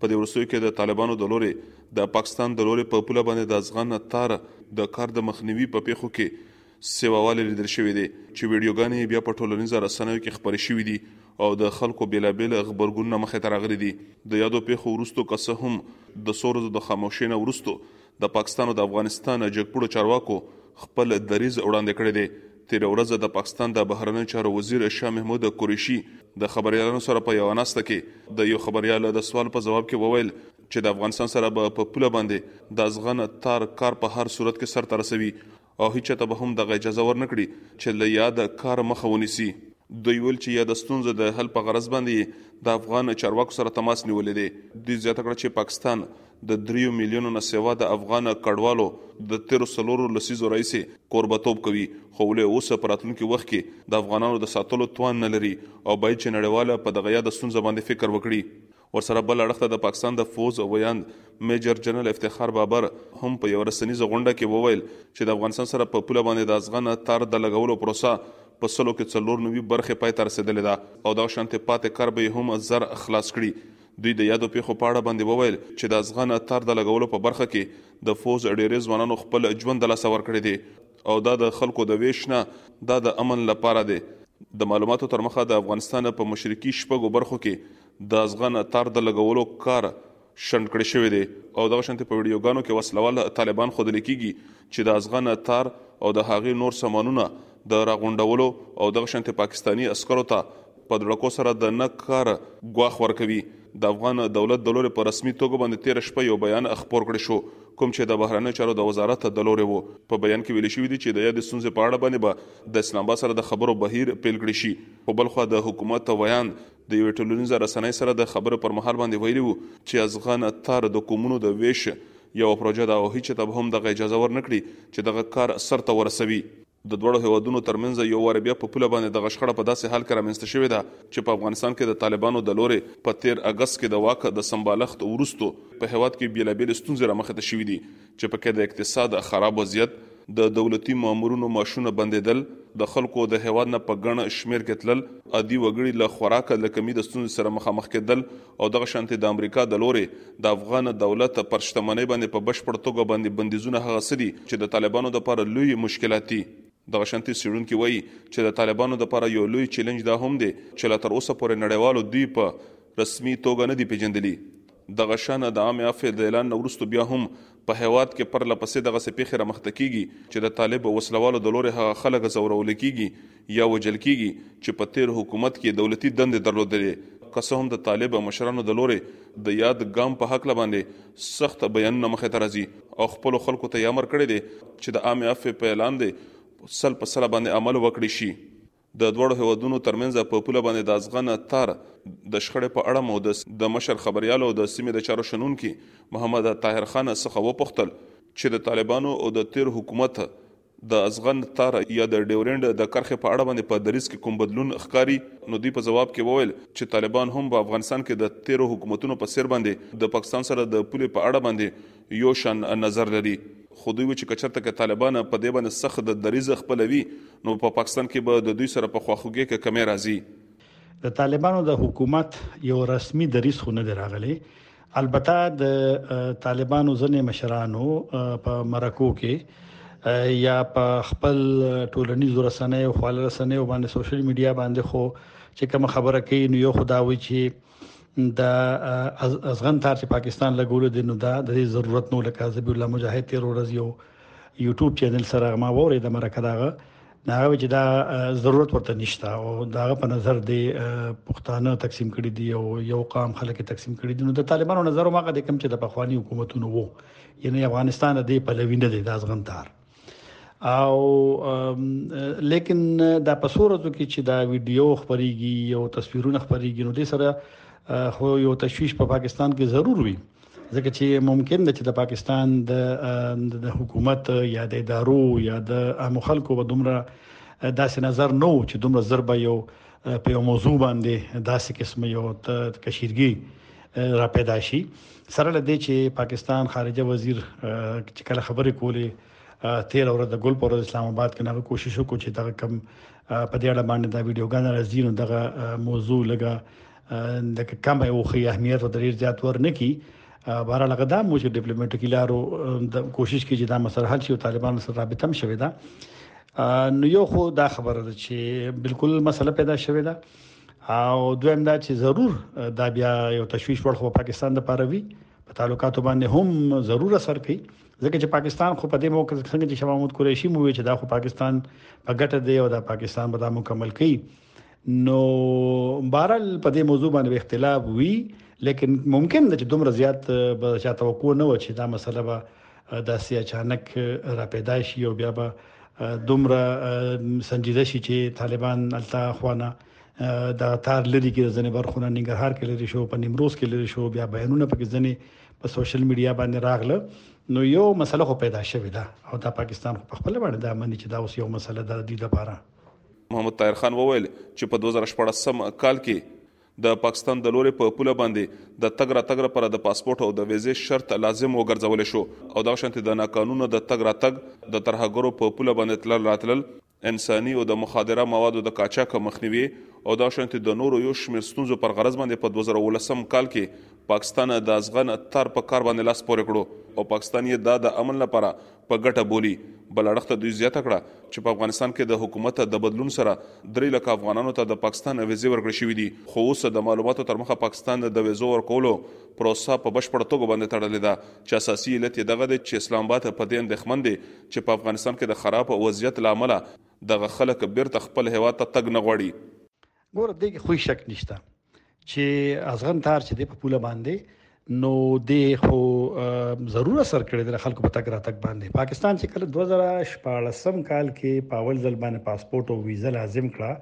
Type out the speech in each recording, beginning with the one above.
په دې وروستیو کې د طالبانو د لورې د پاکستان د لورې په پوله باندې د ازغن تار د کار د مخنیوي په پیښو کې سیواوالی لیدل شوی دی چې ویډیوګانې یې بیا په ټولنیزه رسنیو کې خپرې شوې دي او د خلکو بېلابېل غبرګونونه مخې ته راغلي دي د یادو پیښو وروسته که څه هم د څو ورځو د خاموشۍ نه وروسته د پاکستان او د افغانستان جګپوړو چارواکو خپل دریځ وړاندې کړی دی تېره ورځ د پاکستان د بهرنیو چارو وزیر شاه محمود قریشي د خبریالانو سره په یوه ناسته کې د یو خبریال د سوال په ځواب کې وویل چې د افغانستان سره به په پوله باندې د ازغن تار کار په هر صورت کې سرته رسوي او هیچا ته به هم دغه اجازه ورنکړي چې له یاد کار مخه ونیسي. دوی وویل چې یاده ستونزه د حل په غرض باندې یې د افغان چارواکو سره تماس نیولی دی. دوی زیاته کړه چې پاکستان د دريو ميليونو نه سوا د افغان کډوالو د تېرو څلورو لسيزو راهيسې کوربه توب کوي، خو له اوسه په راتلونکي وخت کې د افغانانو د ساتلو توان نه لري او بايد چې نړيواله په دغه ياده ستونزه باندې فکر وکړي. ورسره بل اړخ ته د پاکستان د فوځ وياند مېجر جنرل افتخار بابر هم په يوه رسنيزه غونډه کې وويل چې د افغانستان سره په پوله باندې د ازغن تار د لګولو پروسه په سلو کې څلور نوي برخې پای ته رسېدلې ده او دغه شانتې پاتې کار به يې هم زر خلاص کړي دوی د یادو پېښو په اړه باندې وویل چې د ازغن تار د لګولو په برخه کې د فوځ ډېری ځوانانو خپل ژوند د لاسه ورکړی دی او دا د خلکو د وېش نه دا د امن له پاره دی. د معلوماتو تر مخه د افغانستان په مشرقي شپږو برخو کې د ازغن تار د لګولو کار شنډ کړی شوی دی او دغه شانتې په ویډیو ګانو کې وسله وال طالبان ښودل کېږي چې د ازغن تار او د هغې نور سامانونه د راغونډولو او دغه شانتې پاکستاني عسکرو ته په دړکو سره د نه کاره ګواښ ورکوي د افغان دولت د لورې په رسمي توګه باندې تېره شپه یو بیان خپور کړې شو کوم چې د بهرنیو چارو د وزارت د لورې وو په بیان کې ویلې شوي دي چې د یادې ستونزې په اړه باندې به د اسلام آباد سره د خبرو بهیر پیل کړې شي خو بل خوا د حکومت ویاند د یوې ټولنیزه رسنۍ سره د خبرو پر مهال باندې ویلي وو چې ازغان تار د قومونو د ویش یوه پروژه ده او هیچا ته به هم دغه اجازه ورنکړي چې دغه کار سرته ورسوي. د دواړو هېوادونو ترمنځ یو وار بیا په پوله باندې دغه شخړه په داسې حال کې رامنځته شوې ده چې په افغانستان کې د طالبانو د لورې په تېر اګست کې د واک د سمبالښت وروسته په هېواد کې بېلابېلې ستونزې رامخې ته شوې دي چې پکې د اقتصاد خراب وضعیت، د دولتي مامورونو معاشونه بندېدل، د خلکو د هېواد نه په ګڼ شمېر کې تلل، عادي وګړي له خوراک له کمي د ستونزې سره مخامخ کېدل او دغه شانتې د امریکا د لورې د افغان دولت پر شتمنۍ باندې په بشپړ توګه باندې بندیزونه هغه څه دي چې د طالبانو د پاره لوی مشکلات دي. دغه شانتې څیړونکي وایي چې د طالبانو د پاره یو لوی چیلنج دا هم دی چې لا تر اوسه پورې نړیوالو دوی په رسمي توګه نه دي پیژندلي. دغه شان د عامې عفوې د اعلان نه وروسته بیا هم په هېواد کې پرله پسې دغسې پېښې رامخته کېږي چې د طالب وسله والو د لورې هغه خلک ځورول کېږي یا وژل کېږي چې په تېر حکومت کې یې دولتي دندې درلودلې، که څه هم د طالب مشرانو د لورې د یاد ګام په هکله باندې سخت بیانونه مخې ته راځي او خپلو خلکو ته یې امر کړی دی چې د عامې عفوې په اعلان دې سل په سله باندې عمل وکړی شي. د دواړو هېوادونو ترمنځ په پوله باندې د ازغن تار د شخړې په اړه مو د مشر خبریال او د سیمې د چارو شنونکي محمد طاهر خان څخه وپوښتل چې د طالبانو او د تېر حکومت د ازغن تار یا د ډیورینډ د کرښې په اړه باندې په دریځ کې کوم بدلون ښکاري نو دوی په ځواب کې وویل چې طالبان هم په افغانستان کې د تېرو حکومتونو په څېر باندې د پاکستان سره د پولې په اړه باندې یو شان نظر لري خو دوی چې کچرته کې طالبان په دې باندې سخت د دریزه خپلوي نو په پاکستان کې به د دوی سره په خواخوږي کې کمی راځي د طالبانو د حکومت یو رسمي دریس خو نه دراغلي البته د طالبانو ځنې مشرانو په مرکو کې یا په خپل ټولنیزو رسنیو خپل رسنیو باندې سوشل میډیا باندې خو چې کوم خبره کوي نو یو خداوي چې د ازغن تار چې پاکستان لګول دي نو دا د ضرورت نو لکه ذبی الله مجاهد تیر ورځ یو یوټیوب چینل سره ما وره د مرکه داغه دا چې دا ضرورت ورته نشته او دا په نظر دی پښتانه تقسیم کړي دي او یو قام خلک تقسیم کړي دي نو د طالبانو نظر ماغه د کم چې د پخوانی حکومتونو وو یعنی افغانستان د پلوی نه دی د ازغن تار او لیکن دا په سورته کې چې دا ویډیو خبريږي او تصویرونه خبريږي نو د سره خو یو تشويش په پاکستان کې ضرور وي ځکه چې ممکن ده چې د پاکستان د د حکومت یا د ادارو یا د عام خلکو په دومره داسې نظر نو چې دومره ضربه یو په یو موضوع باندې داسې قسم یو کشیرګي را پیدا شي سره لدې چې پاکستان خارجه وزیر چې کله خبرې کولې تیر ورځ د ګل پر اسلام آباد کې نغه کوشش وکړو چې دا کم په دې اړه باندې دا ویډیوګان راځي نو دغه موضوع لګه د کم او خي اهمیت او ډیر زیات ور نه کی بهرحال هغه دا مو چې ډیپلوماټیکي لارو د کوشش کوي چې دا مسله حل شي او طالبانو سره رابطه هم شوې ده نو یو خو دا خبره ده چې بالکل مسله پیدا شوې ده او دویم دا چې ضرور دا بیا یو تشویش وړ خو پاکستان د پاره وی په تعلقاتو باندې هم ضرور اثر کوي ځکه چې پاکستان خو په دې موقع کې څنګه چې شاه محمود قریشي مو وی چې دا خو پاکستان په ګټه دی او دا پاکستان به دا مکمل کوي نو بهرال په دې موضوع باندې اختلاف وی لیکن ممکن ده چې دومره زیات به چا توقع نه و چې دا مسله به داسې اچانک را پیدا شي او بیا به دومره سنجیده شي چې طالبان التا خوانه دا تار لري کې ځنې برخونه ننګرهار کې لري شو په نیمروز کې لري شو بیا بیانونه پکې ځنې په سوشل میډیا باندې راغله نو یو مسله خو پیدا شوې ده او دا پاکستان خو په خپل باندې دا مني چې دا اوس یو مسله ده د لپاره محمد طاهر خان وویل چې په 2014 کال کې د پاکستان د لوري په پوله باندې د تګ را تګ لپاره د پاسپورت او د ویزې شرط لازم وګرځول شو او دا شانتي د ناقانونه د تګ را تګ د ترهګرو په پوله باندې تلل راتلل انساني او د مخادره موادو د قاچاق مخنیوي او دا شانتي د نورو یو شمېر ستونزو پر غرض باندې په 2019 کال کې پاکستان د ازغن تر په کار باندې لاس پورې کړو او پاکستان یې دا د عمل لپاره په ګټه بولي. بل اړخ ته دوی زیاته کړه چې په افغانستان کې د حکومت د بدلون سره درې لکه افغانانو ته د پاکستان ویزې ورکړې شوې دي خو اوس د معلوماتو تر مخه پاکستان د ویزو ورکولو پروسه په بشپړه توګه باندې تړلې ده چې اساسي علت یې دغه دی چې اسلام اباد په دې اندېښمن دی چې په افغانستان کې د خراب وضعیت له امله دغه خلک بېرته خپل هېواد ته تګ نه غواړي. ګوره دې کې خوی شک نشته. چې ازغن تار چې دی په پوله باندې نو د خو ضرور اثر کړی د خلکو په تګ راتګ باندې پاکستان چې کله 2014 کال کې په اول ځل باندې پاسپورت او ویزه لازم کړه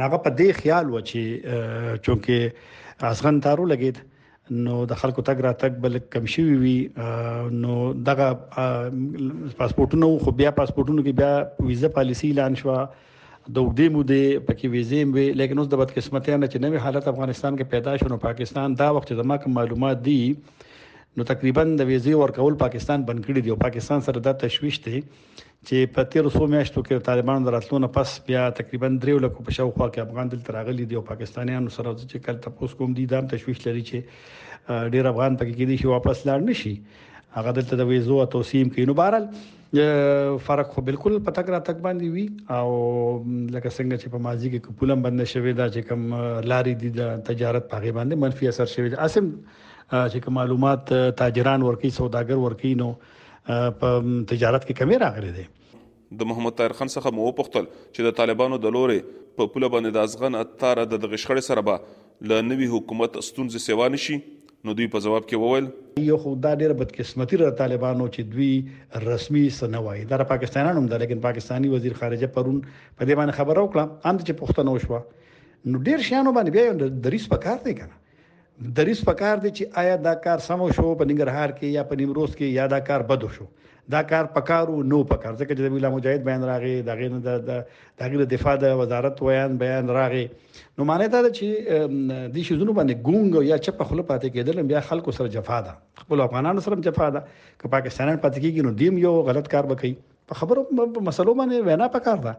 ناغه په دې خیال و چې چونکه اسغن تارو لګید نو د خلکو تګ راتګ بل کم شوی وي نو دغه پاسپورتونو خو بیا پاسپورتونو کې بیا ویزه پالیسی اعلان شو د وګړي مو دي پکې ویزه مې لیکن اوس د بدقسمتۍ نه چې نوې حالت افغانستان کې پیدا شونه پاکستان دا وخت زما کوم معلومات دي نو تقریبا د ویزه ورکول پاکستان بند کړی دی او پاکستان سره دا تشويش دی چې په تیر څو میاشتو کې طالبانو دراتلو نه پس بیا تقریبا دریو لکو په شاوخوا کې افغان دلته راغلي دي او پاکستانیانو سره چې کله تاسو کوم دي دام تشويش لري چې ډیر افغان پکې کې دي چې واپس لاړ نشي هغه دلته د ویزو او توسیم کې نو بهرال فرق خو بالکل په تک را تک باندې وی او لکه څنګه چې په ماضی کې کوپلم بند شوی دا چې کم لاري دي د تجارت په غي باندې منفي اثر شوی دا اسم چې کوم معلومات تاجران ورکی سوداګر ورکی نو په تجارت کې کمی راغلی دی د محمد طاهر خان څخه مو وپوښتل چې د طالبانو د لوري په پوله باندې د ازغن اتاره د دغه شخړې سره به له نوي حکومت ستونزې سیوا نشي نو دوی په جواب کې وویل یو خو دا ډیره بدقسمتي را طالبانو چې دوی رسمي سنوي دا پاکستانانو هم ده لیکن پاکستانی وزیر خارجه پرون په دې باندې خبرو کړه اند چې پښتنو شو نو ډیر شیانو باندې بیا د ریس په کار دی کنه دریس پکار دی چې آیا دا کار سم شو په ننګرهار کې یا په نیمروز کې یا دا کار بد شو دا کار پکارو نو پکار ځکه چې د ویلا مجاهد بیان راغی دا غي نه د د غیر دفاع د وزارت ویان بیان راغی نو معنی دا ده چې د شیزونو باندې ګونګ یا چپ خپل پاتې کېدل بیا خلکو سره جفا ده خپل افغانانو سره جفا ده که پاکستانیان پاتې کېږي نو دیم یو غلط کار وکړي په خبرو په مسلو باندې وینا پکار ده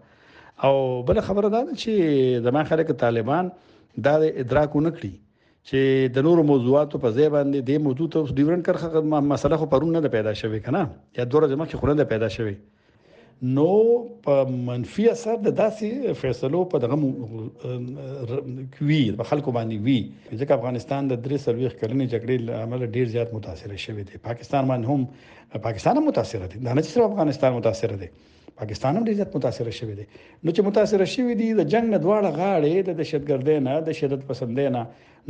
او بل خبره ده چې زما خلک طالبان دا ادراک ونکړي چې د نورو موضوعاتو په ځای باندې د موضوع ته ډیورنډ کرخه مسله خو پرون نه پیدا شوې کنه یا دوه ورځې مخکې خو نه پیدا شوې نو په منفي اثر د داسې فیصلو په دغه کوي په خلکو باندې وی ځکه افغانستان د درې سلويخ کلنې جګړې لامل ډیر زیات متاثر شوی دی پاکستان باندې هم پاکستان هم متاثر دي دا نه چې صرف افغانستان متاثر دي پاکستان هم ډیر زیات متاثر شوی دی نو چې متاثر شوی دی د جنگ نه دواړه غاړې د دهشتګردۍ نه د شدت پسندۍ نه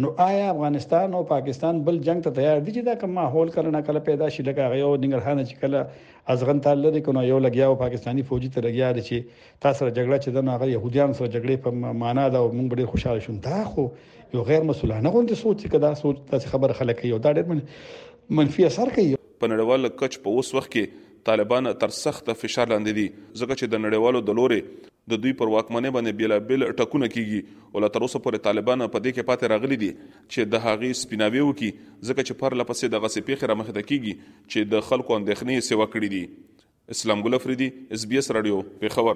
نو آیا افغانستان او پاکستان بل جنگ ته تیار دي چې دا کوم ماحول کله نه کله پیدا شي لکه یو ننګرهار چې کله ازغن تعال لري کنه یو لګیا او پاکستانی فوجي ته لګیا دي چې تا سره جګړه چې د نو هغه يهوديان سره جګړې په معنا ده او موږ ډېر خوشاله شوم دا خو یو غیر مسولانه غوندي سوچ چې دا سوچ تاسو خبره خلک یو دا ډېر منفي اثر کوي په نړیوال کچ په اوس وخت کې طالبان تر سخت فشار لاندې دي ځکه چې د نړیوالو د لورې د دوی پر واکمنۍ باندې بیلابیل ټکونه کیږي او لا تر اوسه پورې طالبان په دې کې پاتې راغلي دي چې د هغې سپیناوی وکړي ځکه چې پر لپسې د غسې پیښې رامخته کیږي چې د خلکو اندېښنې سیوا کړې دي اسلام ګل افریدی اس بی اس راډیو پېښور.